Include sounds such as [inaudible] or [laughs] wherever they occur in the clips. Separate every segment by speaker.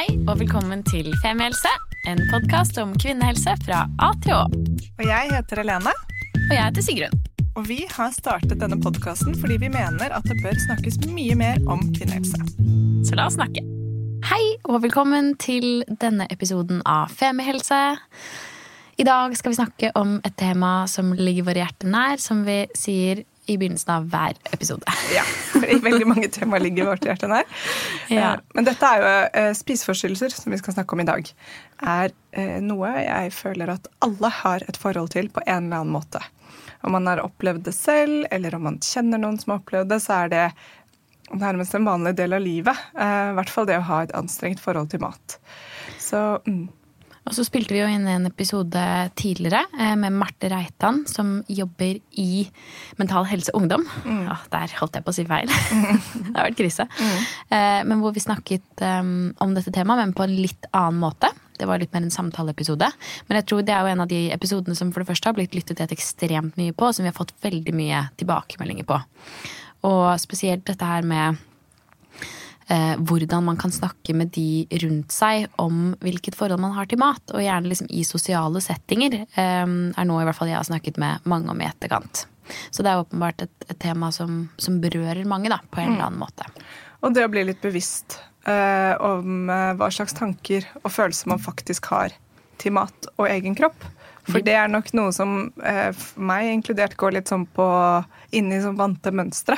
Speaker 1: Hei og velkommen til Femihelse, en podkast om kvinnehelse fra A til Å.
Speaker 2: Og jeg heter Helene.
Speaker 1: Og jeg heter Sigrun.
Speaker 2: Og vi har startet denne podkasten fordi vi mener at det bør snakkes mye mer om kvinnehelse.
Speaker 1: Så la oss snakke. Hei og velkommen til denne episoden av Femihelse. I dag skal vi snakke om et tema som ligger våre hjerter nær, som vi sier i begynnelsen av hver episode. [laughs]
Speaker 2: Ja, fordi veldig mange temaer ligger vårt hjerte nær.
Speaker 1: Ja.
Speaker 2: Men dette er jo eh, spiseforstyrrelser, som vi skal snakke om i dag. Er eh, noe jeg føler at alle har et forhold til på en eller annen måte. Om man har opplevd det selv, eller om man kjenner noen som har opplevd det, så er det nærmest en vanlig del av livet. Eh, I hvert fall det å ha et anstrengt forhold til mat. Så mm,
Speaker 1: Og så spilte vi jo inn en episode tidligere eh, med Marte Reitan, som jobber i Mental Helse Ungdom. Ja, der holdt jeg på å si feil. [laughs] det har vært krise. Mm. Men hvor vi snakket eh, om dette temaet, men på en litt annen måte. Det var litt mer en samtaleepisode. Men jeg tror det er jo en av de episodene som for det første har blitt lyttet til ekstremt mye på, og som vi har fått veldig mye tilbakemeldinger på. Og spesielt dette her med eh, hvordan man kan snakke med de rundt seg om hvilket forhold man har til mat, og gjerne liksom i sosiale settinger, eh, er noe i hvert fall jeg har snakket med mange om i etterkant. Så det er åpenbart et, et tema som, som berører mange, da, på en eller annen måte.
Speaker 2: Og det å bli litt bevisst eh, om eh, hva slags tanker og følelser man faktisk har til mat og egen kropp. For det er nok noe som eh, for meg inkludert går litt sånn på inn i sånn vante mønstre.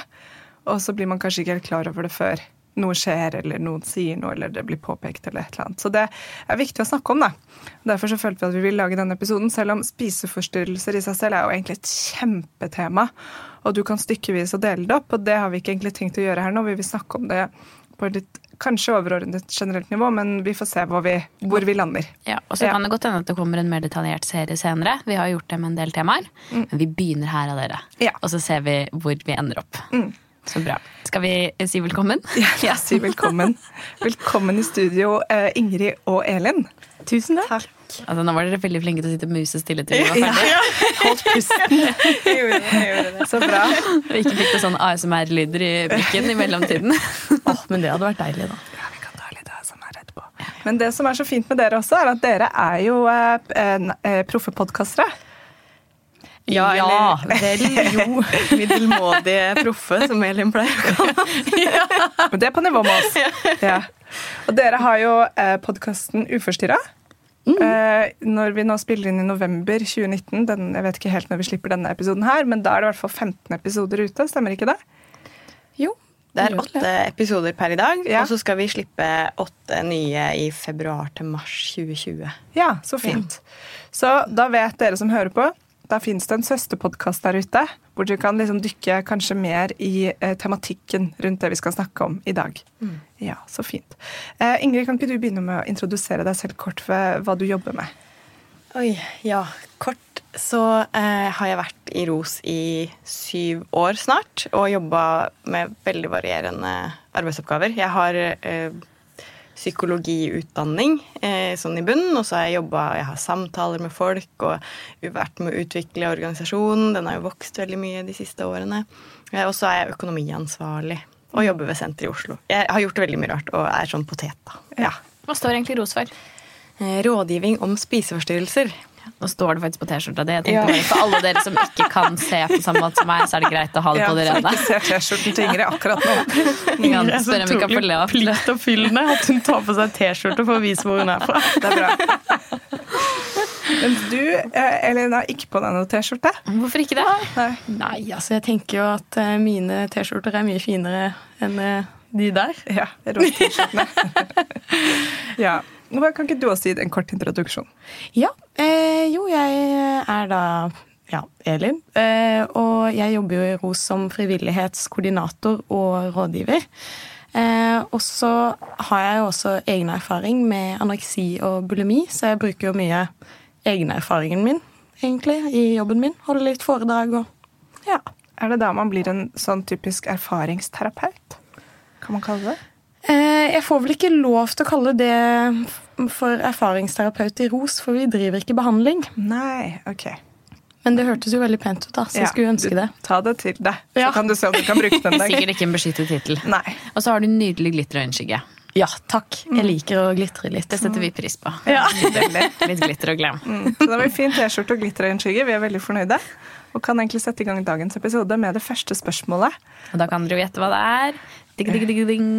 Speaker 2: Og så blir man kanskje ikke helt klar over det før noe skjer, eller noen sier noe, eller det blir påpekt, eller et eller annet. Så det er viktig å snakke om, da. Derfor så følte vi at vi ville lage denne episoden, selv om spiseforstyrrelser i seg selv er jo egentlig et kjempetema. Og du kan stykkevis og dele det opp, og det har vi ikke egentlig tenkt å gjøre her nå. Vi vil snakke om det på et litt kanskje overordnet generelt nivå, men vi får se hvor vi, hvor vi lander.
Speaker 1: Ja, og så kan det godt hende at det kommer en mer detaljert serie senere. Vi har gjort det med en del temaer. Men vi begynner her av dere.
Speaker 2: Ja.
Speaker 1: Og så ser vi hvor vi ender opp. Så bra. Skal vi si velkommen? [laughs]
Speaker 2: Ja, si velkommen. Velkommen i studio, eh, Ingrid og Elin.
Speaker 3: Tusen takk.
Speaker 1: Altså, nå var dere veldig flinke til å sitte musestille til vi var ferdig. [laughs]
Speaker 2: Holdt pusten. [laughs]
Speaker 3: Jeg gjorde det, jeg gjorde det.
Speaker 2: Så bra.
Speaker 1: Og ikke fikk det sånn ASMR-lyder i brikken i mellomtiden.
Speaker 3: Åh, men det hadde vært deilig, da.
Speaker 2: Ja, vi kan ta litt ASMR etterpå. Men det som er så fint med dere også, er at dere er jo eh, en, eh, proffe podkastere.
Speaker 3: Ja, vel jo. [laughs] Middelmådige proffe, som Elin pleier å kalle [laughs]
Speaker 2: Men det er på nivå med oss. Ja. Og dere har jo eh, podkasten Uforstyrra. Eh, når vi nå spiller inn i november 2019, den, jeg vet ikke helt når vi slipper denne episoden her, men da er det i hvert fall 15 episoder ute, stemmer ikke det?
Speaker 3: Jo. Det er åtte episoder per i dag,
Speaker 2: Ja.
Speaker 3: og så skal vi slippe åtte nye i februar til mars 2020.
Speaker 2: Ja, så fint. Så da vet dere som hører på, da finnes det en søsterpodkast der ute, hvor du kan liksom dykke kanskje mer i eh, tematikken rundt det vi skal snakke om i dag. Ja, så fint. Eh, Ingrid, kan ikke du begynne med å introdusere deg selv kort ved hva du jobber med?
Speaker 3: Oi, ja. Kort så eh, har jeg vært i ROS i syv år snart, og jobba med veldig varierende arbeidsoppgaver. Jeg har eh, psykologiutdanning eh, sånn i bunnen, og så har jeg jobba Jeg har samtaler med folk og vært med å utvikle organisasjonen. Den har jo vokst veldig mye de siste årene. Eh, og så er jeg økonomiansvarlig og jobber ved senteret i Oslo. Jeg har gjort veldig mye rart og er sånn potet, da.
Speaker 2: Ja.
Speaker 1: Hva står egentlig ROS for?
Speaker 3: Eh, Rådgivning om spiseforstyrrelser.
Speaker 1: Nå står det faktisk på T-skjorta. di.
Speaker 2: Ja.
Speaker 1: For alle dere som ikke kan se på samme måte som meg, så er det greit å ha det
Speaker 2: Ja,
Speaker 1: på det
Speaker 2: så
Speaker 1: rene.
Speaker 2: ikke ser T-skjorten til Ingrid akkurat nå.
Speaker 1: Ingrid er så utrolig
Speaker 3: pliktoppfyllende at hun tar på seg T-skjorte for å vise hvor hun er fra.
Speaker 2: Det er bra. Men du, eh, Elin, har ikke på deg noe T-skjorte.
Speaker 1: Hvorfor ikke det?
Speaker 2: Nei.
Speaker 3: Nei, altså jeg tenker jo at eh, mine T-skjorter er mye finere enn eh, de der.
Speaker 2: Ja, ros-T-skjortene. [laughs] ja. Hva Kan ikke du også gi en kort introduksjon?
Speaker 3: Ja, eh, jo, jeg er da ja, Elin. Eh, og jeg jobber jo i ROS som frivillighetskoordinator og rådgiver. Eh, og så har jeg jo også egen erfaring med anoreksi og bulimi, så jeg bruker jo mye egenerfaringen min egentlig i jobben min. Holder litt foredrag og ja.
Speaker 2: Er det da man blir en sånn typisk erfaringsterapeut? Kan man kalle det?
Speaker 3: Eh, jeg får vel ikke lov til å kalle det for erfaringsterapeut i ROS, for vi driver ikke behandling.
Speaker 2: Nei, ok.
Speaker 3: Men det hørtes jo veldig pent ut, da, så jeg skulle ønske det.
Speaker 2: Ta det til deg, så
Speaker 3: Ja.
Speaker 2: kan du se om du kan bruke den. [laughs] der.
Speaker 1: Sikkert ikke en beskyttet tittel. Og så har du nydelig glitter og øyenskygge.
Speaker 3: Ja, takk. Jeg liker å glitre litt.
Speaker 1: Det setter vi pris på.
Speaker 3: Ja. [laughs]
Speaker 1: Litt glitter og glam.
Speaker 2: Mm. Så da har vi fin T-skjorte og glitterøyenskygge. Vi er veldig fornøyde. Og kan egentlig sette i gang dagens episode med det første spørsmålet.
Speaker 1: Og da kan dere jo gjette hva det er. Digg, ding, ding, ding.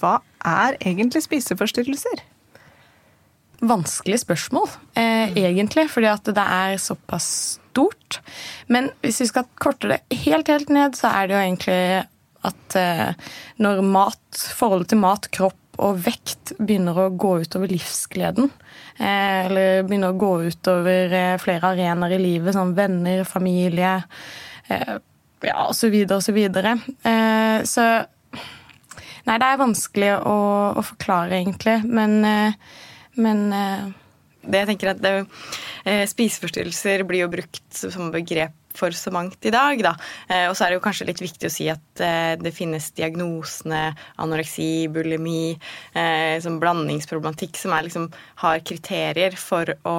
Speaker 2: Hva er egentlig spiseforstyrrelser?
Speaker 3: Vanskelig spørsmål, eh, egentlig, fordi at det er såpass stort. Men hvis vi skal korte det helt, helt ned, så er det jo egentlig at eh, når mat, forholdet til mat, kropp og vekt begynner å gå utover livsgleden, eh, eller begynner å gå utover eh, flere arenaer i livet, som venner, familie, eh, ja, osv., osv. Så, så Nei, det er vanskelig å, å forklare, egentlig, men, men
Speaker 4: det jeg tenker at det, Spiseforstyrrelser blir jo brukt som begrep for så mangt i dag. Da. Eh, og så er det jo kanskje litt viktig å si at eh, det finnes diagnosene anoreksi, bulimi, eh, som blandingsproblematikk, som er, liksom, har kriterier for å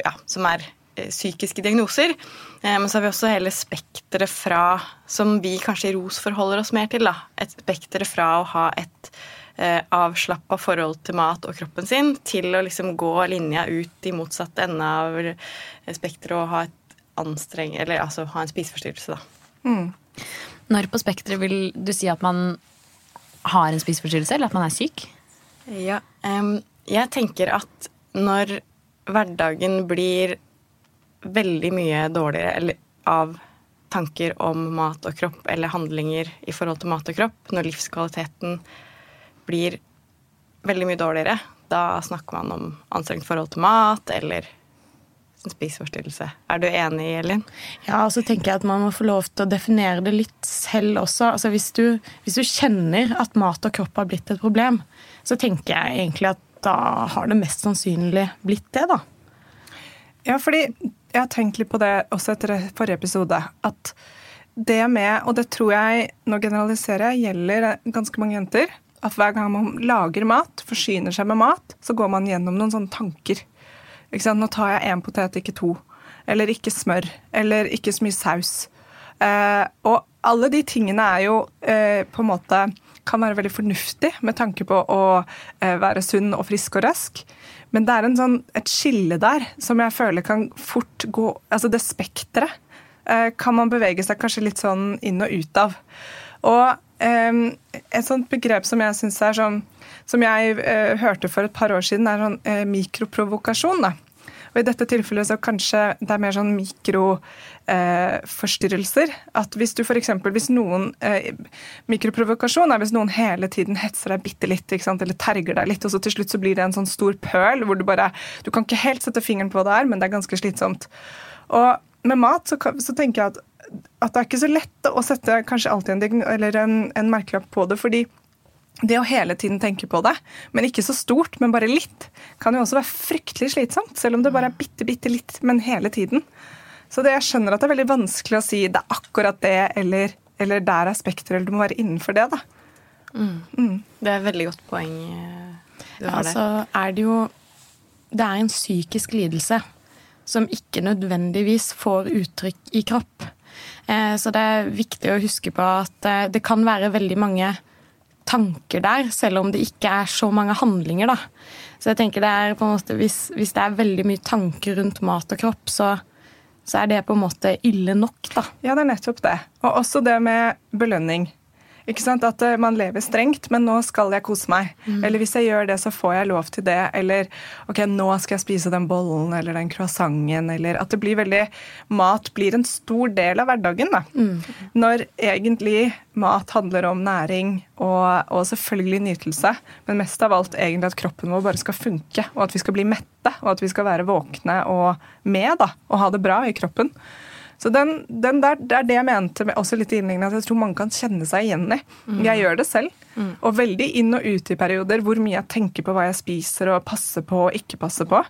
Speaker 4: Ja, som er psykiske diagnoser. Men så har vi også hele spekteret fra, som vi kanskje i ROS forholder oss mer til, da. Et spekteret fra å ha et eh, avslappa forhold til mat og kroppen sin, til å liksom gå linja ut i motsatt ende av spekteret og ha et anstrenge Eller altså ha en spiseforstyrrelse, da. Mm.
Speaker 1: Når på spekteret vil du si at man har en spiseforstyrrelse, eller at man er syk?
Speaker 4: Ja, um, jeg tenker at når hverdagen blir veldig mye dårligere eller, av tanker om mat og kropp eller handlinger i forhold til mat og kropp, når livskvaliteten blir veldig mye dårligere, da snakker man om anstrengt forhold til mat eller spiseforstyrrelse. Er du enig, Elin?
Speaker 3: Ja, og så tenker jeg at man må få lov til å definere det litt selv også. Altså hvis du, hvis du kjenner at mat og kropp har blitt et problem, så tenker jeg egentlig at da har det mest sannsynlig blitt det, da.
Speaker 2: Ja, fordi jeg har tenkt litt på det også etter forrige episode. At det med, og det tror jeg, nå generaliserer jeg, gjelder ganske mange jenter. At hver gang man lager mat, forsyner seg med mat, så går man gjennom noen sånne tanker. Nå tar jeg én potet, ikke to. Eller ikke smør. Eller ikke så mye saus. Eh, og alle de tingene er jo eh, på en måte kan være veldig fornuftig med tanke på å eh, være sunn og frisk og rask. Men det er sånn, et skille der som jeg føler kan fort gå Altså det spekteret eh, kan man bevege seg kanskje litt sånn inn og ut av. Og eh, et sånt begrep som jeg syns er sånn Som jeg eh, hørte for et par år siden, er sånn mikroprovokasjon. da og I dette tilfellet så kanskje det er mer sånn mikroforstyrrelser. Eh, at hvis du f.eks. hvis noen eh, Mikroprovokasjon er hvis noen hele tiden hetser deg bitte litt eller terger deg litt, og så til slutt så blir det en sånn stor pøl hvor du bare Du kan ikke helt sette fingeren på det er, men det er ganske slitsomt. Og med mat så, så tenker jeg at, at, det er ikke så lett å sette kanskje alltid en, en, en merkelapp på det. fordi det å hele tiden tenke på det, men ikke så stort, men bare litt, kan jo også være fryktelig slitsomt. Selv om det bare er bitte, bitte litt, men hele tiden. Så det, jeg skjønner at det er veldig vanskelig å si det er akkurat det, eller, eller der er spekteret, eller du må være innenfor det. da.
Speaker 4: Mm. Mm. Det er et veldig godt poeng eh,
Speaker 3: du har altså, er det jo Det er en psykisk lidelse som ikke nødvendigvis får uttrykk i kropp. Eh, så det er viktig å huske på at eh, det kan være veldig mange tanker der, selv om det ikke er så mange handlinger. da. Så jeg tenker det er på en måte, Hvis, hvis det er veldig mye tanker rundt mat og kropp, så, så er det på en måte ille nok. da.
Speaker 2: Ja, det er nettopp det. Og også det med belønning. Ikke sant? At eh, man lever strengt, men nå skal jeg kose meg. Mm. Eller hvis jeg gjør det, så får jeg lov til det. Eller ok, nå skal jeg spise den bollen eller den croissanten. Eller at det blir veldig Mat blir en stor del av hverdagen. da. Mm. Når egentlig mat handler om næring og, og, selvfølgelig nytelse, men mest av alt egentlig at kroppen vår bare skal funke, og at vi skal bli mette, og at vi skal være våkne og med da, og ha det bra i kroppen. Så den, den der, Det er det jeg mente med, også litt i at jeg tror mange kan kjenne seg igjen i. Mm. Jeg gjør det selv. Mm. Og veldig inn og ut i perioder hvor mye jeg tenker på hva jeg spiser og passer på og ikke passer på.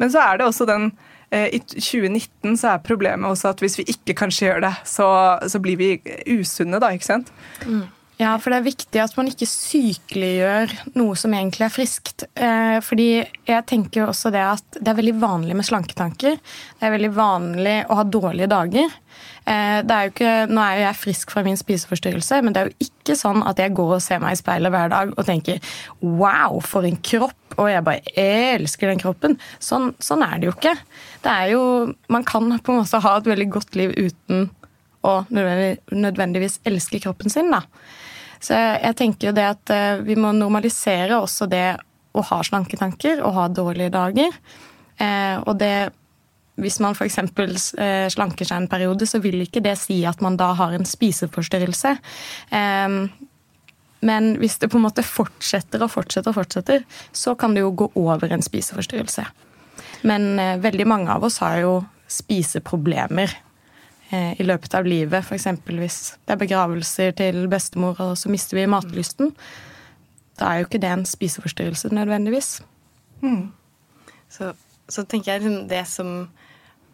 Speaker 2: Men så er det også den eh, I 2019 så er problemet også at hvis vi ikke kanskje gjør det, så, så blir vi usunne, da, ikke sant?
Speaker 3: Mm. Ja, for det er viktig at man ikke sykeliggjør noe som egentlig er friskt. Eh, fordi jeg tenker også det at det er veldig vanlig med slanketanker. Det er veldig vanlig å ha dårlige dager. Eh, er jo ikke, nå er jo jeg frisk fra min spiseforstyrrelse, men det er jo ikke sånn at jeg går og ser meg i speilet hver dag og tenker wow, for en kropp, og jeg bare elsker den kroppen. Sånn, sånn er det jo ikke. Det er jo, Man kan på en måte ha et veldig godt liv uten å nødvendigvis elske kroppen sin. da. Så jeg tenker jo det at eh, vi må normalisere også det å ha slanketanker og ha dårlige dager. Eh, og det hvis man f.eks. Eh, slanker seg en periode, så vil ikke det si at man da har en spiseforstyrrelse. Men hvis det på en måte fortsetter og fortsetter og fortsetter, så kan det jo gå over en spiseforstyrrelse. Men veldig mange av oss har jo spiseproblemer i løpet av livet. F.eks. hvis det er begravelser til bestemor, og så mister vi matlysten. Da er jo ikke det en spiseforstyrrelse nødvendigvis. Mm.
Speaker 4: Så, så, tenker jeg liksom det som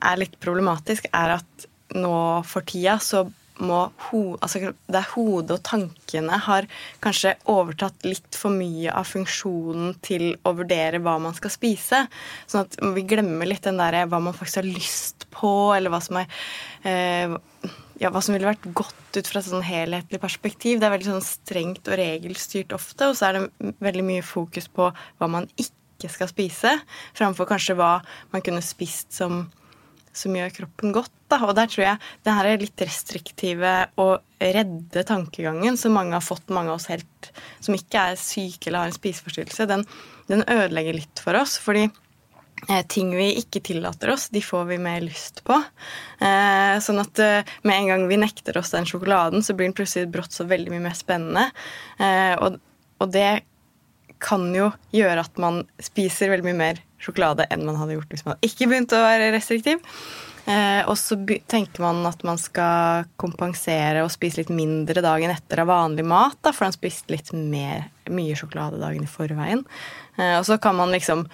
Speaker 4: er litt problematisk, er at nå for tida så må ho, altså det er hodet og tankene har kanskje overtatt litt for mye av funksjonen til å vurdere hva man skal spise. Sånn at vi glemmer litt den derre hva man faktisk har lyst på, eller hva som er eh, ja, hva som ville vært godt ut fra et sånn helhetlig perspektiv. Det er veldig sånn strengt og regelstyrt ofte, og så er det veldig mye fokus på hva man ikke skal spise, framfor kanskje hva man kunne spist som som gjør kroppen godt. Da. Og der tror jeg den her litt restriktive og redde tankegangen som mange har fått, mange av oss helt som ikke er syke eller har en spiseforstyrrelse, den, den ødelegger litt for oss. fordi ting vi ikke tillater oss, de får vi mer lyst på. Eh, sånn at eh, med en gang vi nekter oss den sjokoladen, så blir den plutselig brått så veldig mye mer spennende. Eh, og, det kan jo gjøre at man spiser veldig mye mer sjokolade enn man hadde gjort hvis man ikke begynte å være restriktiv. Eh, og så tenker man at man skal kompensere og spise litt mindre dagen etter av vanlig mat, da, for man spiste litt mer, mye sjokolade dagen i forveien. Eh, og så kan man liksom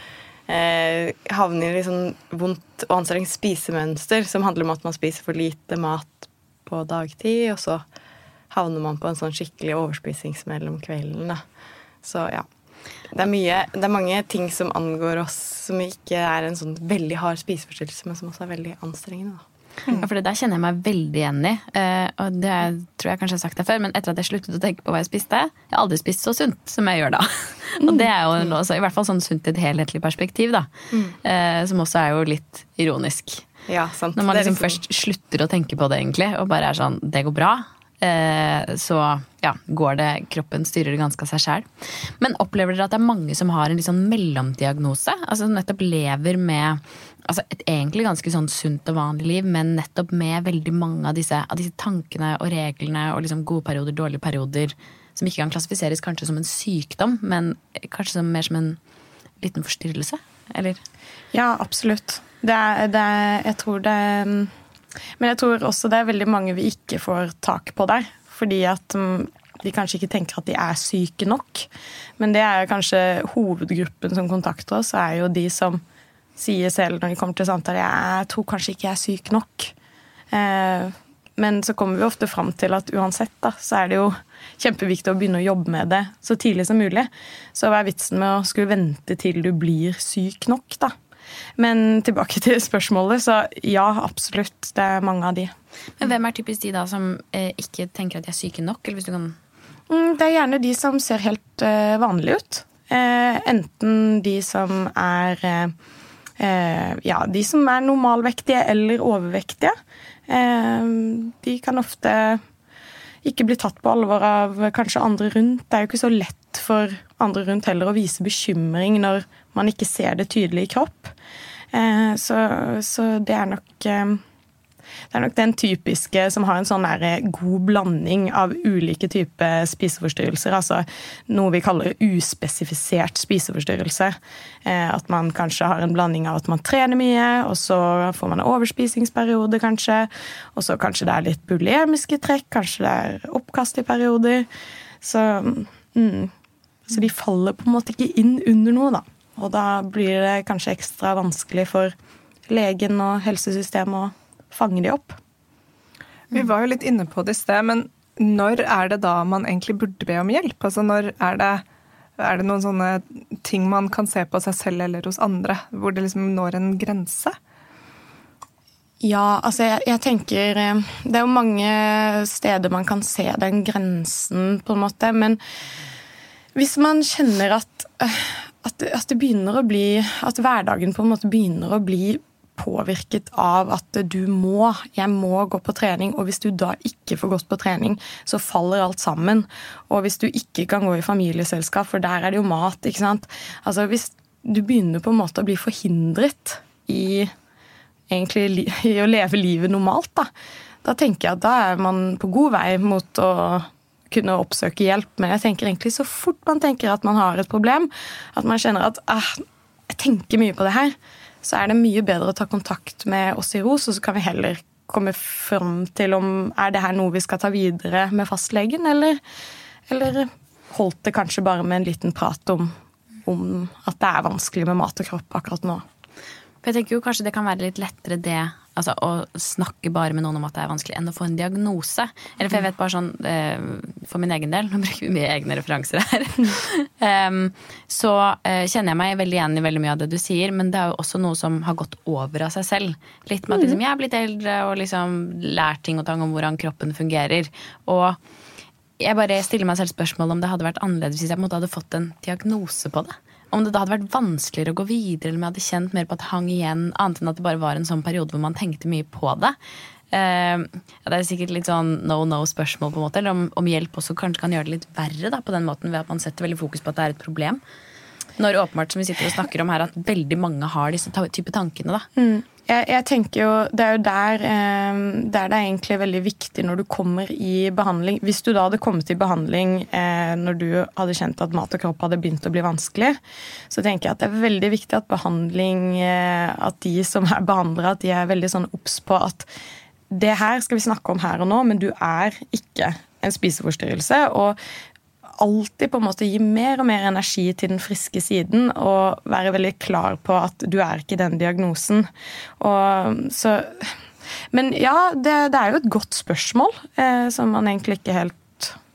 Speaker 4: eh, havne i litt sånn vondt og anstrengt spisemønster som handler om at man spiser for lite mat på dagtid, og så havner man på en sånn skikkelig overspisingssmell om kvelden. Så ja. Det er, mye, det er mange ting som angår oss som ikke er en sånn veldig hard spiseforstyrrelse, men som også er veldig anstrengende. da.
Speaker 1: Ja, for det der kjenner jeg meg veldig igjen i. Uh, og det tror jeg kanskje jeg har sagt det før, men etter at jeg sluttet å tenke på hva jeg spiste Jeg har aldri spist så sunt som jeg gjør da. [laughs] og det er jo også, i hvert fall sånn sunt i et helhetlig perspektiv, da. Mm. Uh, som også er jo litt ironisk.
Speaker 4: Ja, sant.
Speaker 1: Når man liksom først slutter å tenke på det, egentlig, og bare er sånn Det går bra. Eh, så ja, går det Kroppen styrer det ganske av seg sjæl. Men opplever dere at det er mange som har en litt sånn mellomdiagnose? Altså nettopp lever med altså et egentlig ganske sånn sunt og vanlig liv, men nettopp med veldig mange av disse, av disse tankene og reglene og liksom gode perioder, dårlige perioder, som ikke kan klassifiseres kanskje som en sykdom, men kanskje som, mer som en liten forstyrrelse? Eller?
Speaker 3: Ja, absolutt. Det er, det er, jeg tror det men jeg tror også det er veldig mange vi ikke får tak på der. Fordi at mm, de kanskje ikke tenker at de er syke nok. Men det er kanskje hovedgruppen som kontakter oss, er jo de som sier selv når de kommer til samtale jeg tror kanskje ikke jeg er syk nok. Eh, men så kommer vi ofte fram til at uansett da, så er det jo kjempeviktig å begynne å jobbe med det så tidlig som mulig. Så hva er vitsen med å skulle vente til du blir syk nok, da? Men tilbake til spørsmålet, så ja, absolutt. Det er mange av de.
Speaker 1: Men hvem er typisk de da som eh, ikke tenker at de er syke nok? eller hvis du kan...
Speaker 3: Mm, det er gjerne de som ser helt uh, vanlige ut. Uh, enten de som er uh, Ja, de som er normalvektige eller overvektige. de kan ofte ikke bli tatt på alvor av kanskje andre rundt. Det er jo ikke så lett for andre rundt heller å vise bekymring når man ikke ser det tydelig i kropp. Eh, så, så det er nok eh, det er nok den typiske som har en sånn god blanding av ulike typer spiseforstyrrelser. Altså noe vi kaller uspesifisert spiseforstyrrelse. Eh, at man kanskje har en blanding av at man trener mye, og så får man en overspisingsperiode, kanskje. Og så kanskje det er litt bulemiske trekk, kanskje det er oppkast i perioder. Så, mm, så de faller på en måte ikke inn under noe, da. Og da blir det kanskje ekstra vanskelig for legen og helsesystemet å fange de opp.
Speaker 2: Vi var jo litt inne på det i sted, men når er det da man egentlig burde be om hjelp? Altså når er det, er det noen sånne ting man kan se på seg selv eller hos andre, hvor det liksom når en grense?
Speaker 3: Ja, altså jeg, jeg, tenker eh, Det er jo mange steder man kan se den grensen, på en måte. Men hvis man kjenner at, eh, at, at det begynner å bli At hverdagen på en måte begynner å bli påvirket av at du må, jeg må gå på trening, og hvis du da ikke får gått på trening, så faller alt sammen. Og hvis du ikke kan gå i familieselskap, for der er det jo mat, ikke sant. Altså hvis du begynner på en måte å bli forhindret i, egentlig, i å leve livet normalt, da, da tenker jeg at da er man på god vei mot å kunne oppsøke hjelp. Men jeg tenker egentlig så fort man tenker at man har et problem, at man kjenner at ah, jeg tenker mye på det her, så er det mye bedre å ta kontakt med oss i ROS, og så kan vi heller komme fram til om er det her noe vi skal ta videre med fastlegen, eller, eller holdt det kanskje bare med en liten prat om, om at det er vanskelig med mat og kropp akkurat nå.
Speaker 1: Jeg tenker jo kanskje det kan være litt lettere det altså, å snakke bare med noen om at det er vanskelig, enn å få en diagnose. Eller for jeg vet bare sånn eh, for min egen del, [laughs] nå bruker vi mye egne referanser her, um, [laughs] så uh, kjenner jeg meg veldig igjen i veldig mye av det du sier, men det er jo også noe som har gått over av seg selv. Litt med at liksom, jeg er blitt eldre og liksom lært ting og tang om hvordan kroppen fungerer. Og jeg bare stiller meg selv spørsmål om det hadde vært annerledes hvis jeg på en måte hadde fått en diagnose på det om det da hadde vært vanskeligere å gå videre, eller om jeg hadde kjent mer på at det hang igjen, annet enn at det bare var en sånn periode hvor man tenkte mye på det. Uh, det er sikkert litt sånn no-no-spørsmål, på en måte, eller om, om, hjelp også kanskje kan gjøre det litt verre da, på den måten ved at man setter veldig fokus på at det er et problem. Når åpenbart som vi sitter og snakker om her, at veldig mange har disse type tankene. da.
Speaker 3: Mm. Jeg, jeg, tenker jo, Det er jo der, eh, der, det er egentlig veldig viktig når du kommer i behandling. Hvis du da hadde kommet i behandling eh, når du hadde kjent at mat og kropp hadde begynt å bli vanskelig, så tenker jeg at det er veldig viktig at behandling, eh, at de som er behandlere, at de er veldig sånn obs på at det her skal vi snakke om her og nå, men du er ikke en spiseforstyrrelse. Og alltid på en måte gi mer og mer energi til den friske siden og være veldig klar på at du er ikke den diagnosen. Og, så, men ja, det, det, er jo et godt spørsmål eh, som man egentlig ikke helt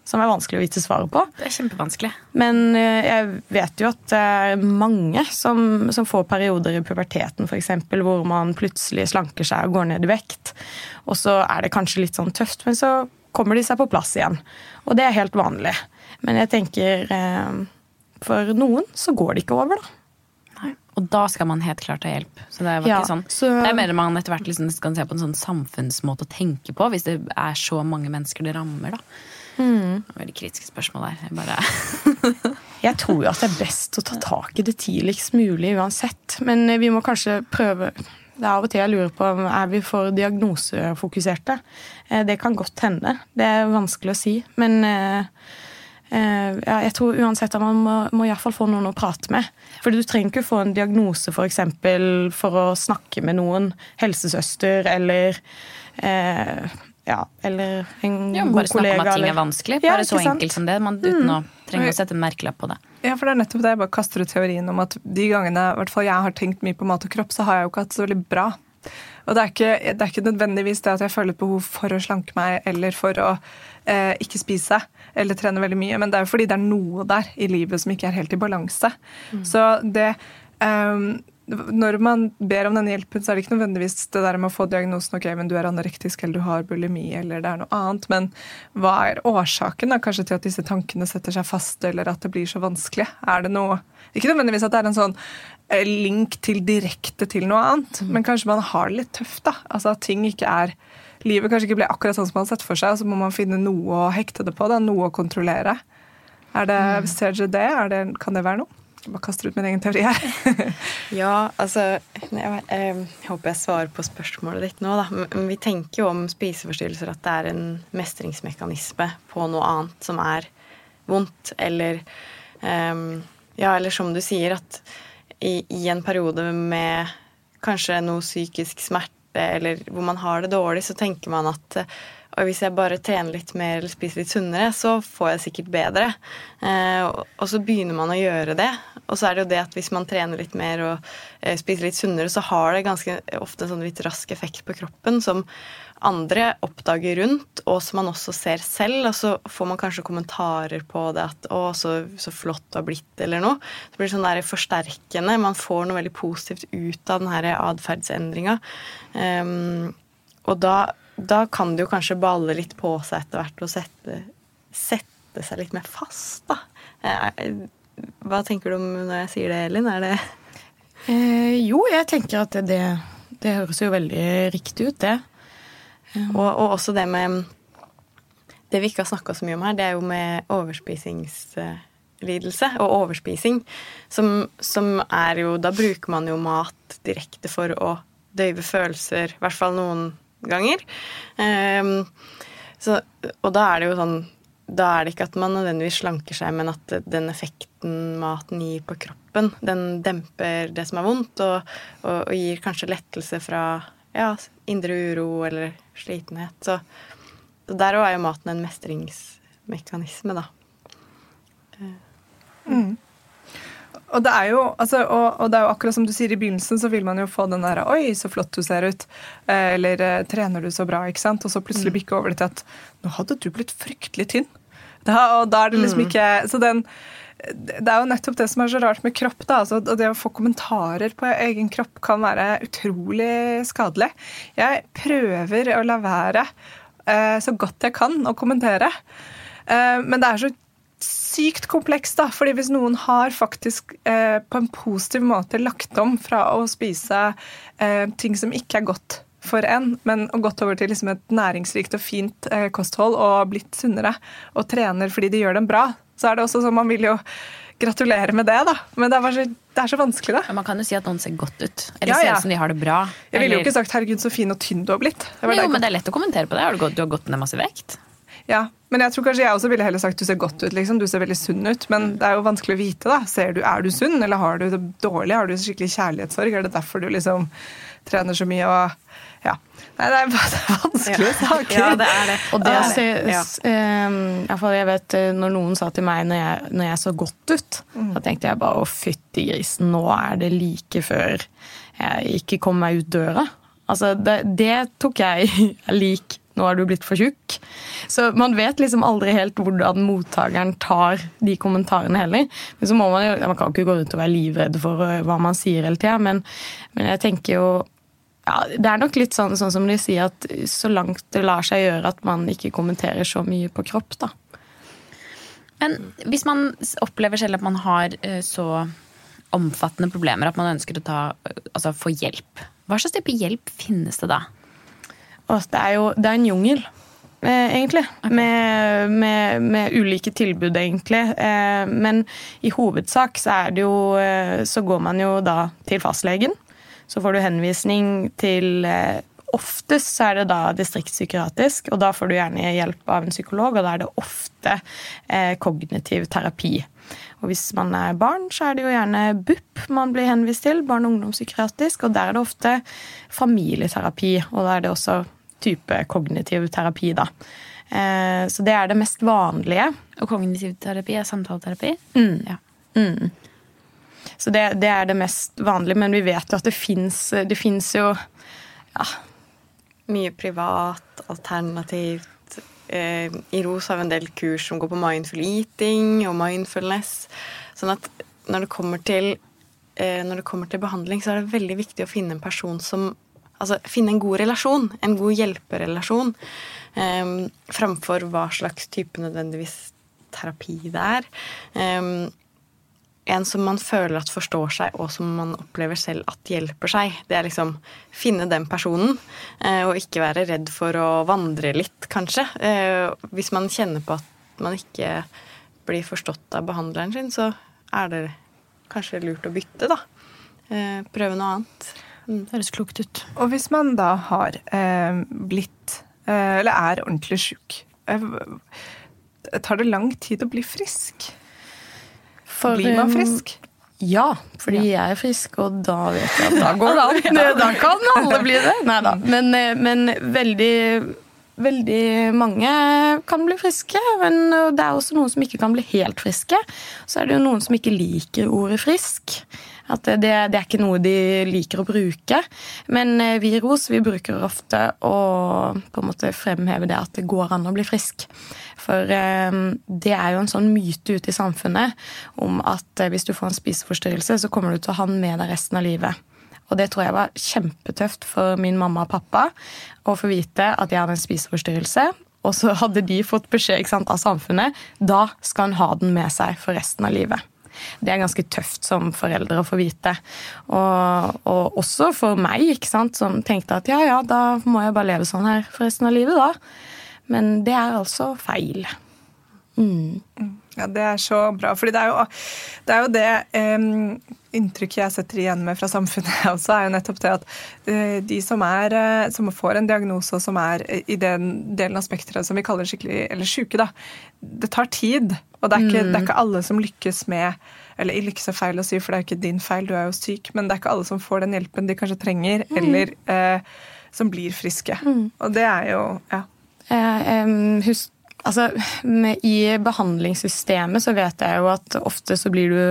Speaker 3: som er vanskelig å vite svaret på.
Speaker 1: Det er kjempevanskelig.
Speaker 3: Men eh, jeg vet jo at det er mange som, som får perioder i puberteten f.eks. hvor man plutselig slanker seg og går ned i vekt. Og så er det kanskje litt sånn tøft, men så kommer de seg på plass igjen. Og det er helt vanlig. Men jeg tenker eh, For noen så går det ikke over, da.
Speaker 1: Nei. Og da skal man helt klart ha hjelp. Så det, var ja, sånn. Så... det er mer man etter hvert liksom skal se på en sånn samfunnsmåte å tenke på, hvis det er så mange mennesker det rammer. da. Mm. Veldig kritiske spørsmål der. Jeg, bare... [laughs]
Speaker 3: jeg tror jo at det er best å ta tak i det tidligst mulig uansett. Men vi må kanskje prøve det er av og til jeg lurer på er vi for diagnosefokuserte. Eh, det kan godt hende. Det er vanskelig å si. Men eh, Eh, ja, jeg tror uansett at man må, må iallfall få noen å prate med. For du trenger ikke få en diagnose for, eksempel, for å snakke med noen. Helsesøster eller eh, ja, eller en
Speaker 1: ja,
Speaker 3: god kollega.
Speaker 1: Bare snakke om at ting er vanskelig. Bare ja, så enkelt som det. Man, uten mm. å trenge å sette en merkelapp på det.
Speaker 2: Ja, for det er nettopp det. Jeg bare kaster ut teorien om at de gangene hvert fall jeg har tenkt mye på mat og kropp, så har jeg jo ikke hatt det så veldig bra. Og det er, ikke, det er ikke nødvendigvis det at jeg føler et behov for å slanke meg eller for å eh, ikke spise eller trene veldig mye, men det er jo fordi det er noe der i livet som ikke er helt i balanse. Mm. Så det eh, når man ber om denne hjelpen, så er det ikke nødvendigvis det der med å få diagnosen ok, men du er anorektisk eller du har bulimi eller det er noe annet. Men hva er årsaken da, kanskje til at disse tankene setter seg fast, eller at det blir så vanskelig? Er det noe Ikke nødvendigvis at det er en sånn eh, link til direkte til noe annet, mm. men kanskje man har det litt tøft. da, altså At ting ikke er livet kanskje ikke ble akkurat sånn som man har sett for seg, og så må man finne noe å hekte det på, da, noe å kontrollere. Er det, mm. Ser dere det? det? Kan det være noe? Jeg bare kaster ut min egen teori her. [laughs]
Speaker 4: ja, altså jeg, jeg, håper jeg svarer på spørsmålet ditt nå, da. Men vi tenker jo om spiseforstyrrelser at det er en mestringsmekanisme på noe annet som er vondt, eller um, Ja, eller som du sier, at i, i en periode med kanskje noe psykisk smerte eller hvor man har det dårlig, så tenker man at og hvis jeg bare trener litt mer eller spiser litt sunnere, så får jeg sikkert bedre. Eh, og så begynner man å gjøre det. Og så er det jo det at hvis man trener litt mer og eh, spiser litt sunnere, så har det ganske ofte en sånn litt rask effekt på kroppen som andre oppdager rundt, og som man også ser selv. Og så får man kanskje kommentarer på det at 'Å, så, så flott du har blitt', eller noe. Det blir sånn der forsterkende. Man får noe veldig positivt ut av den her atferdsendringa. Um, og da, da, kan det jo kanskje balle litt på seg etter hvert og sette, sette seg litt mer fast, da. Eh, hva tenker du om når jeg sier det, Elin? Er det
Speaker 3: eh, Jo, jeg tenker at det, det, høres jo veldig riktig ut, det.
Speaker 4: Og, og, også det med Det vi ikke har snakka så mye om her, det er jo med overspisingslidelse og overspising. Som, som, er jo Da bruker man jo mat direkte for å døyve følelser, i hvert fall noen ganger. Um, så, og da er det jo sånn Da er det ikke at man nødvendigvis slanker seg, men at den effekten maten gir på kroppen, den demper det som er vondt, og, og, og gir kanskje lettelse fra ja, indre uro eller slitenhet. Så, så der òg er jo maten en mestringsmekanisme, da.
Speaker 2: Mm. Og det, jo, altså, og, og det er jo akkurat som du sier i begynnelsen, så vil man jo få den der 'oi, så flott du ser ut', eh, eller eh, 'trener du så bra', ikke sant? Og så plutselig mm. bikke over det til at 'nå hadde du blitt fryktelig tynn'. Da, og da er det liksom mm. ikke Så den det er jo nettopp det som er så rart med kropp. da, altså, Det å få kommentarer på egen kropp kan være utrolig skadelig. Jeg prøver å la være uh, så godt jeg kan å kommentere. Uh, men det er så sykt komplekst, da. fordi hvis noen har faktisk uh, på en positiv måte lagt om fra å spise ting som ikke er godt for en, men gått over til liksom et næringsrikt og fint kosthold og blitt sunnere og trener fordi de gjør dem bra, så er det også sånn man vil jo gratulere med det, da. Men det er, så, det er så vanskelig, da.
Speaker 1: Men Man kan jo si at noen ser godt ut. Eller ja, ja. ser ut som de har det bra.
Speaker 2: Jeg ville jo ikke sagt 'herregud, så fin og tynn du har blitt'.
Speaker 1: jo, men det er lett å kommentere på det. Har du, gått, du har gått ned masse vekt.
Speaker 2: Ja, men jeg tror kanskje jeg også ville heller sagt du ser godt ut. liksom, Du ser veldig sunn ut. Men det er jo vanskelig å vite. da. Ser du, Er du sunn, eller har du det dårlig? Har du skikkelig kjærlighetssorg? Er det derfor du liksom trener så mye og ja. Nei, det er bare vanskelige ja. saker.
Speaker 4: Ja, det er det.
Speaker 3: Og det å se ja. um, Jeg vet eh, når noen sa til meg når jeg, når jeg så godt ut, mm. da tenkte jeg bare å fytti grisen, nå er det like før jeg ikke kom meg ut døra. Altså, det, det tok jeg [laughs] lik nå er du blitt for tjukk. Så man vet liksom aldri helt hvordan mottakeren tar de kommentarene heller. Men så må man jo, man kan ikke gå rundt og være livredd for eh, hva man sier hele tida, men, men jeg tenker jo ja, det er nok litt sånn, sånn, som de sier, at så langt det lar seg gjøre at man ikke kommenterer så mye på kropp, da.
Speaker 1: Men hvis man opplever selv at man har eh, så omfattende problemer at man ønsker å ta, altså få hjelp, hva slags type hjelp finnes det da?
Speaker 3: Det er jo det er en jungel. Eh, egentlig. Okay. Med, med, med, ulike tilbud, egentlig. Eh, men i hovedsak så er det jo Så går man jo da til fastlegen. Så får du henvisning til eh, Oftest så er det da distriktspsykiatrisk, og da får du gjerne hjelp av en psykolog, og da er det ofte eh, kognitiv terapi. Og hvis man er barn, så er det jo gjerne BUP man blir henvist til, barne- og ungdomspsykiatrisk, og der er det ofte familieterapi, og da er det også type kognitiv terapi, da. Eh, så det er det mest vanlige.
Speaker 1: Og kognitiv terapi er samtaleterapi?
Speaker 3: Mm. Ja. Mm. Så det, det, er det mest vanlige, men vi vet jo at det fins jo ja.
Speaker 4: Mye privat, alternativt. Eh, I ROS har vi en del kurs som går på mindful eating og mindfulness. Sånn at når det kommer til, eh, når det kommer til behandling, så er det veldig viktig å finne en person som Altså finne en god relasjon, en god hjelperelasjon, eh, framfor hva slags type nødvendigvis terapi det er. Eh, en som man føler at forstår seg, og som man opplever selv at hjelper seg. Det er liksom finne den personen, eh, og ikke være redd for å vandre litt, kanskje. Eh, hvis man kjenner på at man ikke blir forstått av behandleren sin, så er det kanskje lurt å bytte, da. Eh, prøve noe annet.
Speaker 1: Mm. Det høres klokt ut.
Speaker 2: Og hvis man da har eh, blitt, eh, eller er ordentlig sjuk, eh, tar det lang tid å bli frisk? For, Blir man um, frisk?
Speaker 3: Ja, fordi ja. jeg er frisk, og da vet jeg at da går det an. [laughs] Da kan alle bli det. Nei da. Men, eh, men veldig veldig mange kan bli friske, men det er også noen som ikke kan bli helt friske. Så er det jo noen som ikke liker ordet frisk. At det, det, er ikke noe de liker å bruke. Men eh, vi i ROS vi bruker ofte å på en måte fremheve det at det går an å bli frisk. For eh, det er jo en sånn myte ute i samfunnet om at eh, hvis du får en spiseforstyrrelse, så kommer du til å ha den med deg resten av livet. Og det tror jeg var kjempetøft for min mamma og pappa å få vite at jeg hadde en spiseforstyrrelse. Og så hadde de fått beskjed sant, av samfunnet da skal han ha den med seg for resten av livet. Det er ganske tøft som foreldre å få vite. Og, og også for meg, ikke sant, som tenkte at ja, ja, da må jeg bare leve sånn her for resten av livet, da. Men det er altså feil.
Speaker 2: Mm. Ja, det er så bra. fordi det er jo det, er jo det um, inntrykket jeg setter igjen med fra samfunnet [laughs] også, er jo nettopp det at uh, de som, er, uh, som får en diagnose og som er i den delen av spekteret som vi kaller skikkelig eller syke, da, det tar tid. Og det er, ikke, mm. det er, ikke, alle som lykkes med Eller lykkes er feil å si, for det er jo ikke din feil, du er jo syk, men det er ikke alle som får den hjelpen de kanskje trenger, mm. eller uh, som blir friske. Mm. Og det er jo Ja.
Speaker 3: Um, husk Altså, I behandlingssystemet så vet jeg jo at ofte så blir du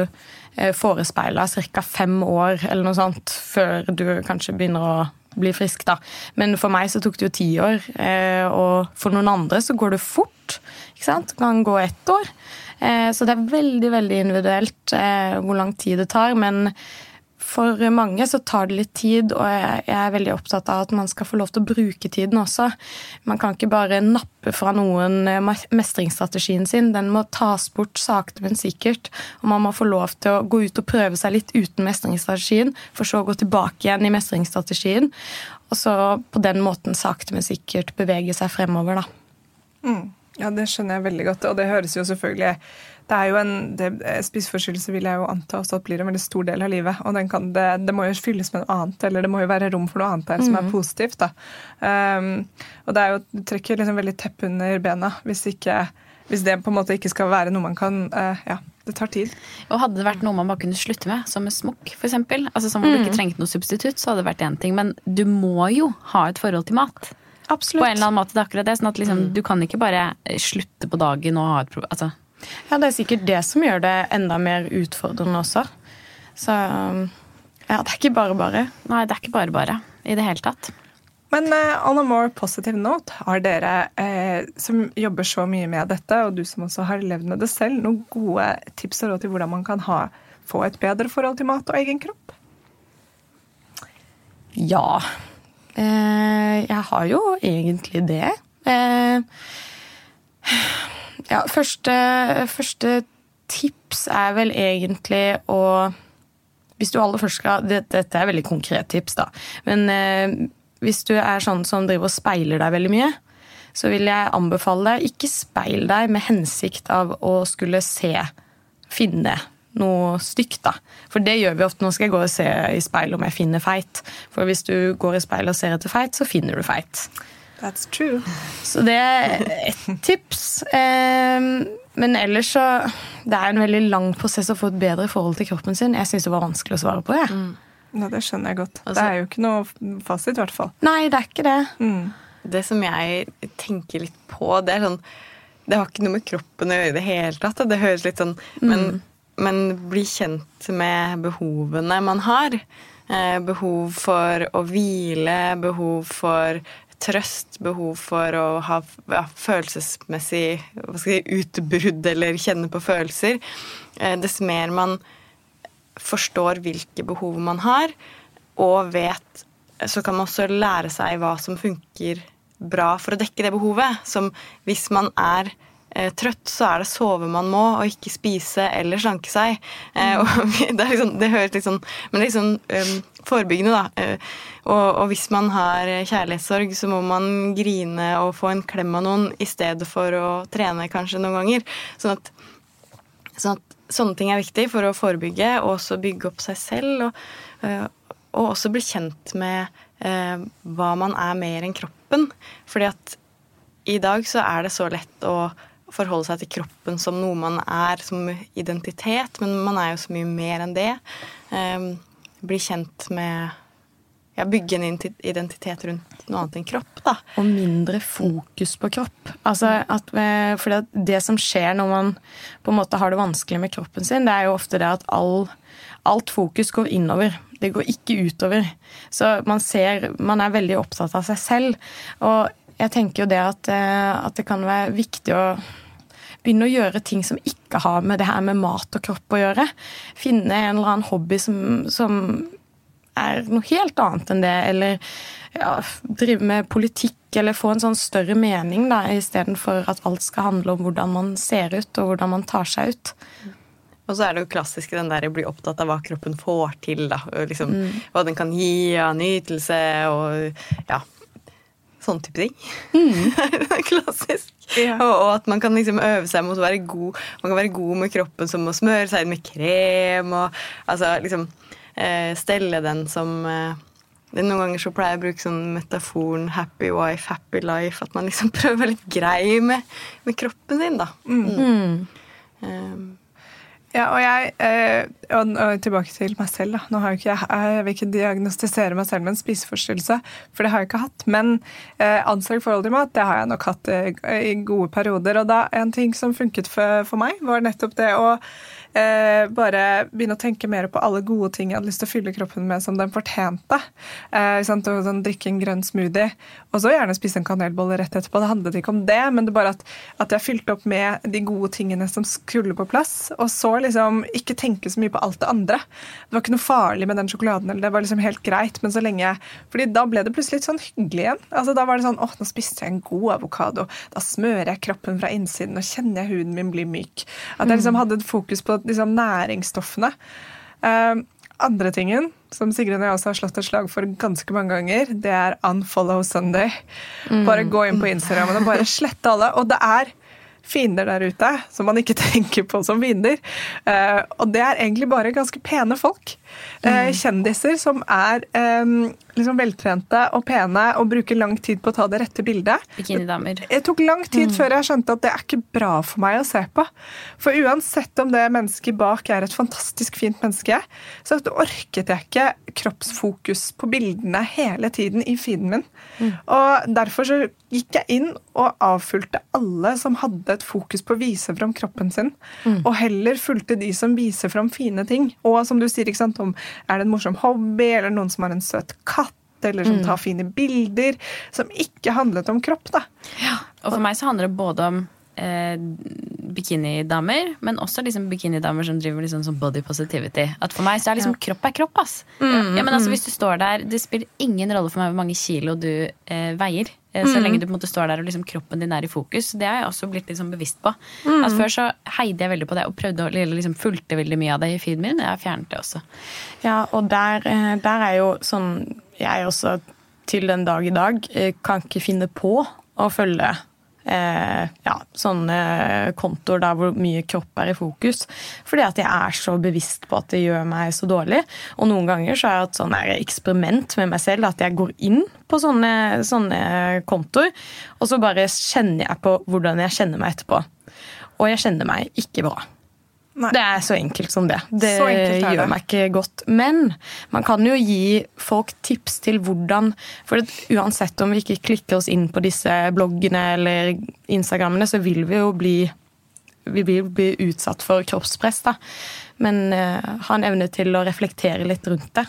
Speaker 3: eh, forespeila ca. fem år eller noe sånt før du kanskje begynner å bli frisk. da. Men for meg så tok det jo ti år, eh, og for noen andre så går det fort. ikke sant? Kan gå ett år. Eh, så det er veldig veldig individuelt hvor lang tid det tar. Men for mange så tar det litt tid, og jeg er veldig opptatt av at man skal få lov til å bruke tiden også. Man kan ikke bare nappe fra noen eh, mestringsstrategien sin. Den må tas bort sakte, men sikkert. Og man må få lov til å gå ut og prøve seg litt uten mestringsstrategien, for så å gå tilbake igjen i mestringsstrategien. Og så på den måten sakte, men sikkert bevege seg fremover, da.
Speaker 2: Mm. Ja, det skjønner jeg veldig godt, og det høres jo selvfølgelig det er jo en eh, Spiseforstyrrelse vil jeg jo anta også at blir en veldig stor del av livet. Og kan, det, det, må jo fylles med noe annet, eller det må jo være rom for noe annet der mm. som er mm. positivt. da. Um, og det er jo, du trekker liksom veldig tepp under bena hvis, ikke, hvis det på en måte ikke skal være noe man kan uh, ja, det tar tid.
Speaker 1: Og Hadde det vært noe man bare kunne slutte med, som med smokk f.eks., altså som om mm. du ikke mm. trengte noe substitutt, så hadde det vært én ting. Men du må jo ha et forhold til mat.
Speaker 3: Absolutt.
Speaker 1: På en eller annen måte, det er akkurat det. sånn at liksom, mm. Du kan ikke bare slutte på dagen og ha et problem. Altså,
Speaker 3: ja, det er sikkert det som gjør det enda mer utfordrende også. Så ja, det er ikke bare bare.
Speaker 1: Nei, det er ikke bare bare i det hele tatt.
Speaker 2: Men uh, on a more positive note, har dere eh, som jobber så mye med dette, og du som også har levd med det selv, noen gode tips og råd til hvordan man kan ha, få et bedre forhold til mat og egen kropp?
Speaker 3: Ja. Eh, jeg har jo egentlig det. Uh, ja, første, første, tips er vel egentlig å Hvis du aller først skal Dette er veldig konkret tips, da. Men eh, hvis du er sånn som driver og speiler deg veldig mye, så vil jeg anbefale deg ikke speil deg med hensikt av å skulle se, finne noe stygt, da. For det gjør vi ofte. Nå skal jeg gå og se i speil om jeg finner feit. For hvis du går i speil og ser etter feit, så finner du feit.
Speaker 2: That's true.
Speaker 3: Så det er ett tips. Men ellers så Det er en veldig lang prosess å få et bedre forhold til kroppen sin. Jeg syns det var vanskelig å svare på. Jeg. Mm.
Speaker 2: Ja, det skjønner jeg godt. Altså, det er jo ikke noe fasit, i hvert fall.
Speaker 3: Nei, det er ikke det. Mm.
Speaker 4: Det som jeg tenker litt på, det er sånn Det har ikke noe med kroppen å gjøre i det hele tatt. Det høres litt sånn men, mm. men bli kjent med behovene man har. Eh, behov for å hvile, behov for trøst, behov for å ha ja, følelsesmessig si, utbrudd eller kjenne på følelser, eh, dess mer man forstår hvilke behov man har, og vet Så kan man også lære seg hva som funker bra for å dekke det behovet. Som hvis man er eh, trøtt, så er det sove man må, og ikke spise eller slanke seg. Eh, [laughs] det, liksom, det, høres litt sånn Men liksom um, forebyggende, da. Eh, og, og, hvis man har kjærlighetssorg, så må man grine og få en klem av noen i stedet for å trene kanskje noen ganger. Sånn at, sånn at sånne ting er viktig for å forebygge og også bygge opp seg selv. Og, eh, og også bli kjent med eh, hva man er mer enn kroppen. Fordi at i dag så er det så lett å forholde seg til kroppen som noe man er som identitet, men man er jo så mye mer enn det. Um, bli kjent med ja, bygge en identitet rundt noe annet enn kropp, da.
Speaker 3: Og mindre fokus på kropp. Altså at, for det som skjer når man på en måte har det vanskelig med kroppen sin, det er jo ofte det at all, alt fokus går innover. Det går ikke utover. Så man ser Man er veldig opptatt av seg selv. Og jeg tenker jo det at, eh, at det kan være viktig å begynne å gjøre ting som ikke har med det her med mat og kropp å gjøre. Finne en eller annen hobby som, som er noe helt annet enn det, eller ja, drive med politikk, eller få en sånn større mening, da, istedenfor at alt skal handle om hvordan man ser ut, og hvordan man tar seg ut.
Speaker 4: Og så er det jo klassisk den der å bli opptatt av hva kroppen får til, da. Liksom, mm. Hva den kan gi av nytelse og ja, sånn type ting. Mm. [laughs] Klassisk. Ja. Og, og, at man kan liksom øve seg mot å være god Man kan være god med kroppen som å smøre seg inn med krem og altså liksom eh, stelle den som eh, noen ganger så pleier jeg å bruke sånn metaforen 'happy wife, happy life'. At man liksom [laughs] prøver å være litt grei med, med kroppen sin, da. Mm. Mm.
Speaker 2: Um, ja, og jeg eh, og, og, tilbake til meg selv. da. Nå har jeg, ikke, jeg vil ikke diagnostisere meg selv med en spiseforstyrrelse, for det har jeg ikke hatt. Men eh, anstrengt forhold til mat det har jeg nok hatt eh, i gode perioder. Og da en ting som funket for, for meg, var nettopp det å eh, bare begynne å tenke mer på alle gode ting jeg hadde lyst til å fylle kroppen med som den fortjente. Eh, sånn, drikke en grønn smoothie, og så gjerne spise en kanelbolle rett etterpå. Det handlet ikke om det, men det bare at, at jeg fylte opp med de gode tingene som skulle på plass. Og så liksom ikke tenke så mye på alt det andre. Det var ikke noe farlig med den sjokoladen, eller det var liksom helt greit, men så lenge fordi da ble det plutselig litt sånn hyggelig igjen. Altså Da var det sånn åh, nå spiste jeg en god avokado. Da smører jeg kroppen fra innsiden, og kjenner jeg huden min bli myk. At jeg liksom hadde et fokus på liksom, næringsstoffene. Uh, andre tingen, som Sigrun og jeg også har slått et slag for ganske mange ganger, det er unfollow Sunday. Bare gå inn på Instagram og bare slette alle. Og det er fiender der ute som man ikke [laughs] tenker på som fiender. Uh, og det er egentlig bare ganske pene folk. Uh, kjendiser som er um, liksom veltrente og pene og bruker lang tid på å ta det rette bildet.
Speaker 1: Bikinidamer.
Speaker 2: Det tok lang tid mm. før jeg skjønte at det er ikke bra for meg å se på. For uansett om det mennesket bak er et fantastisk fint menneske, så orket jeg ikke kroppsfokus på bildene hele tiden i feeden min. Mm. Og derfor så gikk jeg inn og avfulgte alle som hadde et fokus på å vise fram kroppen sin, mm. og heller fulgte de som viser fram fine ting. Og som du sier, ikke sant, om er det en morsom hobby, eller noen som har en søt katt, eller som mm. tar fine bilder, som ikke handlet om kropp, da.
Speaker 1: Ja, og for meg så handler det både om eh, bikinidamer, men også liksom bikinidamer som driver liksom sånn body positivity. At For meg så er liksom ja. kropp er kropp. ass. Mm, ja, men altså mm. Hvis du står der Det spiller ingen rolle for meg hvor mange kilo du eh, veier. Eh, så mm. lenge du på en måte står der og liksom kroppen din er i fokus. Det har jeg også blitt liksom bevisst på. Mm. At Før så heide jeg veldig på det og prøvde å liksom fulgte veldig mye av det i feeden min. Jeg har fjernet det også.
Speaker 3: Ja, og der, eh, der er jo sånn Jeg også til den dag i dag eh, kan ikke finne på å følge eh, ja, sånne kontoer der hvor mye kropp er i fokus. Fordi at jeg er så bevisst på at det gjør meg så dårlig. Og noen ganger så har jeg hatt sånn eksperiment med meg selv at jeg går inn på sånne, sånne kontoer, og så bare kjenner jeg på hvordan jeg kjenner meg etterpå. Og jeg kjenner meg ikke bra. Nei. Det er så enkelt som det. Det gjør det. meg ikke godt. Men man kan jo gi folk tips til hvordan For uansett om vi ikke klikker oss inn på disse bloggene eller Instagrammene, så vil vi jo bli vi bli utsatt for kroppspress. da. Men uh, ha en evne til å reflektere litt rundt det.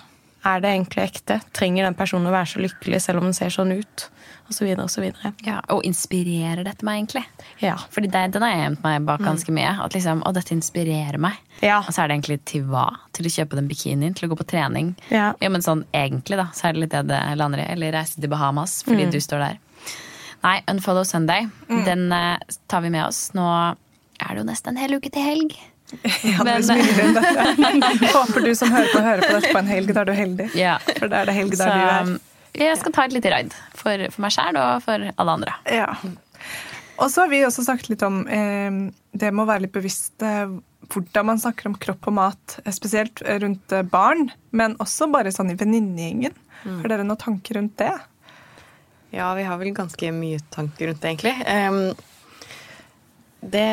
Speaker 3: Er det egentlig ekte? Trenger den personen å være så lykkelig selv om den ser sånn ut? Og så videre og så videre.
Speaker 1: Ja, og inspirerer dette meg egentlig?
Speaker 3: Ja.
Speaker 1: Fordi det, den har jeg gjemt meg bak mm. ganske mye. At liksom, Å, dette inspirerer meg. Ja. Og så er det egentlig til hva? Til å kjøpe den bikinien? Til å gå på trening? Ja. ja men sånn egentlig, da, så er det litt det det lander i. Eller reise til Bahamas fordi mm. du står der. Nei, Unfollow Sunday, mm. den uh, tar vi med oss. Nå er det jo nesten en hel uke til helg.
Speaker 2: Ja, Men, [laughs] Håper du som hører på, hører på dette på en helg. Da er du heldig. Ja. For da er det helg der Så, du er.
Speaker 1: Jeg skal ta et lite raid for, for meg sjæl og for alle andre.
Speaker 2: Ja. Og så har vi også sagt litt om eh, det med å være litt bevisst eh, hvordan man snakker om kropp og mat, eh, spesielt rundt eh, barn, men også bare sånn i venninnegjengen. Mm. Har dere noen tanker rundt det?
Speaker 4: Ja, vi har vel ganske mye tanker rundt det, egentlig. Um, det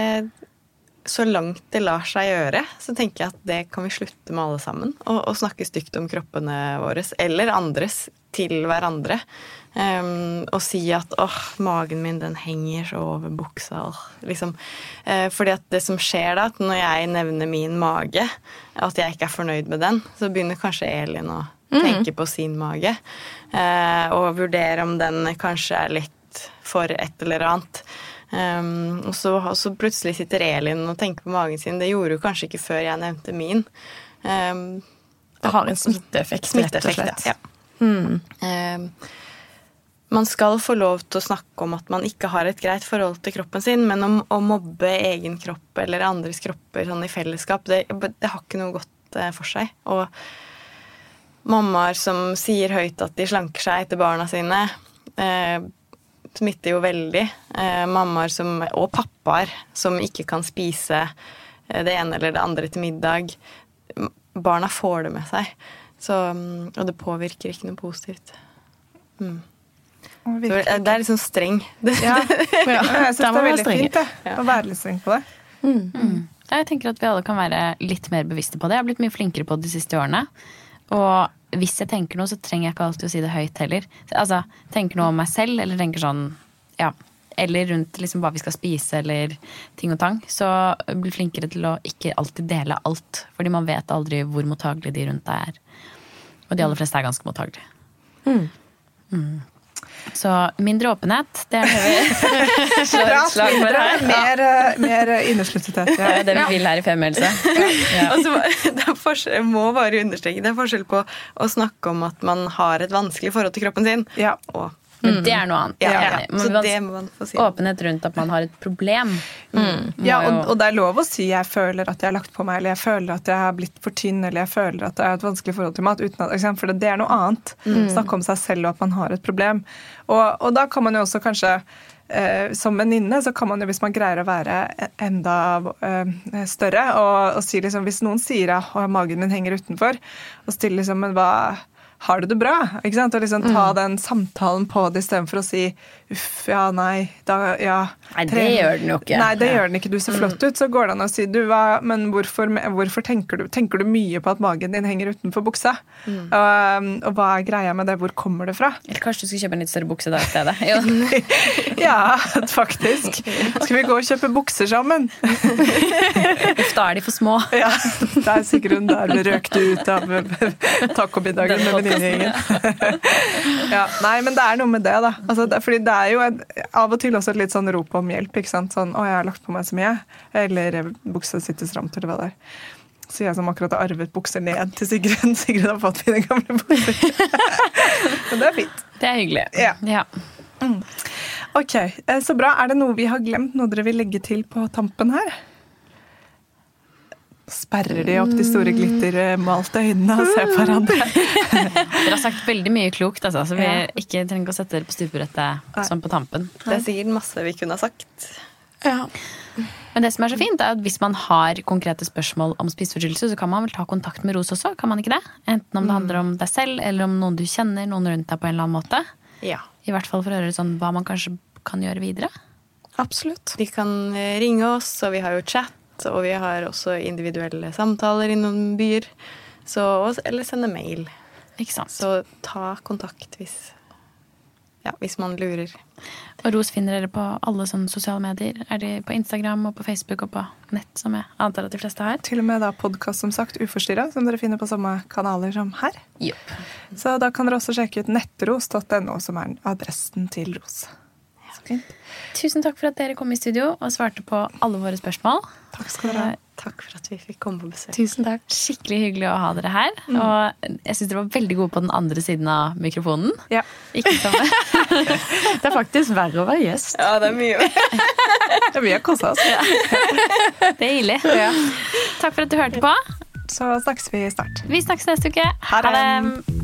Speaker 4: så langt det lar seg gjøre, så tenker jeg at det kan vi slutte med alle sammen. Å snakke stygt om kroppene våre, eller andres, til hverandre. Um, og si at åh, magen min den henger så over buksa. Liksom. Uh, fordi at det som skjer da, at når jeg nevner min mage, at jeg ikke er fornøyd med den, så begynner kanskje Elin å tenke på sin mage. Uh, og vurdere om den kanskje er litt for et eller annet. Um, og, så, så, plutselig sitter Elin og tenker på magen sin. Det gjorde hun kanskje ikke før jeg nevnte min. Um,
Speaker 3: det har en smitteeffekt,
Speaker 4: smitteeffekt rett og slett. Ja. Mm. Um, man skal få lov til å snakke om at man ikke har et greit forhold til kroppen sin, men om å mobbe egen kropp eller andres kropper sånn i fellesskap, det, det har ikke noe godt eh, for seg. Og mammaer som sier høyt at de slanker seg etter barna sine, eh, smitter jo veldig. Eh, mammaer som, og pappaer som ikke kan spise eh, det ene eller det andre til middag. Barna får det med seg. Så, mm, og det påvirker ikke noe positivt. Mm. Det er litt sånn streng. [laughs]
Speaker 2: Ja, ja jeg syns det er veldig fint det, å være litt streng på det.
Speaker 1: Mm. Mm. Jeg tenker at vi alle kan være litt mer bevisste på det. Jeg har blitt mye flinkere på det de siste årene. Og hvis jeg tenker noe, så trenger jeg ikke alltid å si det høyt heller. Altså, tenker noe om meg selv, eller tenker sånn ja, eller rundt liksom hva vi skal spise, eller ting og tang. Så bli flinkere til å ikke alltid dele alt. Fordi man vet aldri hvor mottagelige de rundt deg er. Og de aller fleste er ganske mottagelige. Mm. Mm. Så mindre åpenhet, det er det vi [laughs] slår et slag for her.
Speaker 2: Mer, eh, mer innesluttethet.
Speaker 1: Ja. Det er det vi vil her i Femihelse.
Speaker 4: Ja. Altså, [laughs] jeg må bare understreke det er forskjell på å snakke om at man har et vanskelig forhold til kroppen sin,
Speaker 2: ja.
Speaker 4: og
Speaker 1: men det er noe annet.
Speaker 4: Ja, ja. Så det må man få si.
Speaker 1: Åpenhet rundt at man har et problem.
Speaker 2: Mm. Ja, og, og, det er lov å si 'jeg føler at jeg har lagt på meg', eller 'jeg føler at jeg har blitt for tynn', eller 'jeg føler at jeg har et vanskelig forhold til mat'. At, for det er noe annet. Mm. Snakke om seg selv og at man har et problem. Og, og da kan man jo også kanskje Eh, som venninne så kan man jo, hvis man greier å være enda eh, større, og, og si liksom Hvis noen sier at magen min henger utenfor, og stiller liksom Men hva har du det bra? Ikke sant? Og liksom ta mm. den samtalen på det istedenfor å si uff, ja, nei, da, ja.
Speaker 1: Nei, det gjør den jo ikke.
Speaker 2: Nei, det ja. gjør den ikke. Du ser flott mm. ut. Så går det an å si du, hva, men hvorfor, hvorfor tenker, du, tenker, du, mye på at magen din henger utenfor buksa? Mm. Og, og, hva er greia med det? Hvor kommer det fra?
Speaker 1: Eller kanskje du skal kjøpe en litt større bukse da i stedet? [laughs]
Speaker 2: ja, faktisk. Skal vi gå og kjøpe bukser sammen? [laughs]
Speaker 1: Uff, da er de for små. [laughs]
Speaker 2: ja, det er sikkert hun der røkte ut av tacomiddagen med venninnegjengen. ja, nei, men det er noe med det, da. Altså, det, fordi det er jo et, av og til også et litt sånn rop om hjelp. ikke sant? Sånn 'Å, jeg har lagt på meg så mye'. Eller 'buksa sitter stramt', eller hva det er. Så jeg som akkurat har arvet bukser ned til Sigrun. [laughs] Sigrun har fått mine gamle bukser. [laughs] Men det er fint.
Speaker 1: Det er hyggelig.
Speaker 2: Ja.
Speaker 1: ja.
Speaker 2: Mm. Ok, eh, Så bra. Er det noe vi har glemt? Noe dere vil legge til på tampen her? Sperrer de opp de store glittermalte øynene og ser på hverandre? [laughs]
Speaker 1: Dere har sagt veldig mye klokt, altså, så vi ikke trenger ikke å sette dere på stupebrettet sånn på tampen.
Speaker 4: Det er sikkert masse vi kunne ha sagt.
Speaker 2: Ja.
Speaker 1: Men det som er så fint, er at hvis man har konkrete spørsmål om spiseforstyrrelse, så kan man vel ta kontakt med ROS også, kan man ikke det? Enten om det handler om deg selv, eller om noen du kjenner, noen rundt deg på en eller annen måte.
Speaker 4: Ja.
Speaker 1: I hvert fall for å høre sånn, hva man kanskje kan gjøre videre.
Speaker 2: Absolutt.
Speaker 4: De kan eh, ringe oss, og vi har jo chat og vi har også individuelle samtaler i noen byer. Så, eller sende mail.
Speaker 1: Ikke sant.
Speaker 4: Så ta kontakt hvis, ja, hvis man lurer.
Speaker 1: Og Ros finner dere på alle sånne sosiale medier. Er de på Instagram og på Facebook og på nett, som jeg antar at de fleste har?
Speaker 2: Til og med da podkast, som sagt, Uforstyrra, som dere finner på samme kanaler som her.
Speaker 1: Yep.
Speaker 2: Så da kan dere også sjekke ut nettros.no, som er adressen til Ros.
Speaker 1: Tusen takk for at dere kom i studio og svarte på alle våre spørsmål.
Speaker 2: Takk skal dere ha.
Speaker 4: Takk for at vi fikk komme på besøk.
Speaker 2: Tusen takk.
Speaker 1: Skikkelig hyggelig å ha dere her. Mm. Og jeg syns dere var veldig gode på den andre siden av mikrofonen.
Speaker 2: Ja.
Speaker 1: Ikke samme. [laughs]
Speaker 3: det er faktisk verre å være gjest.
Speaker 4: Ja, det er mye. [laughs]
Speaker 2: det er mye å kose oss. Ja.
Speaker 1: Det er ille. Ja. Takk for at du hørte på.
Speaker 2: Så snakkes vi snart.
Speaker 1: Vi snakkes neste uke.
Speaker 2: Ha det.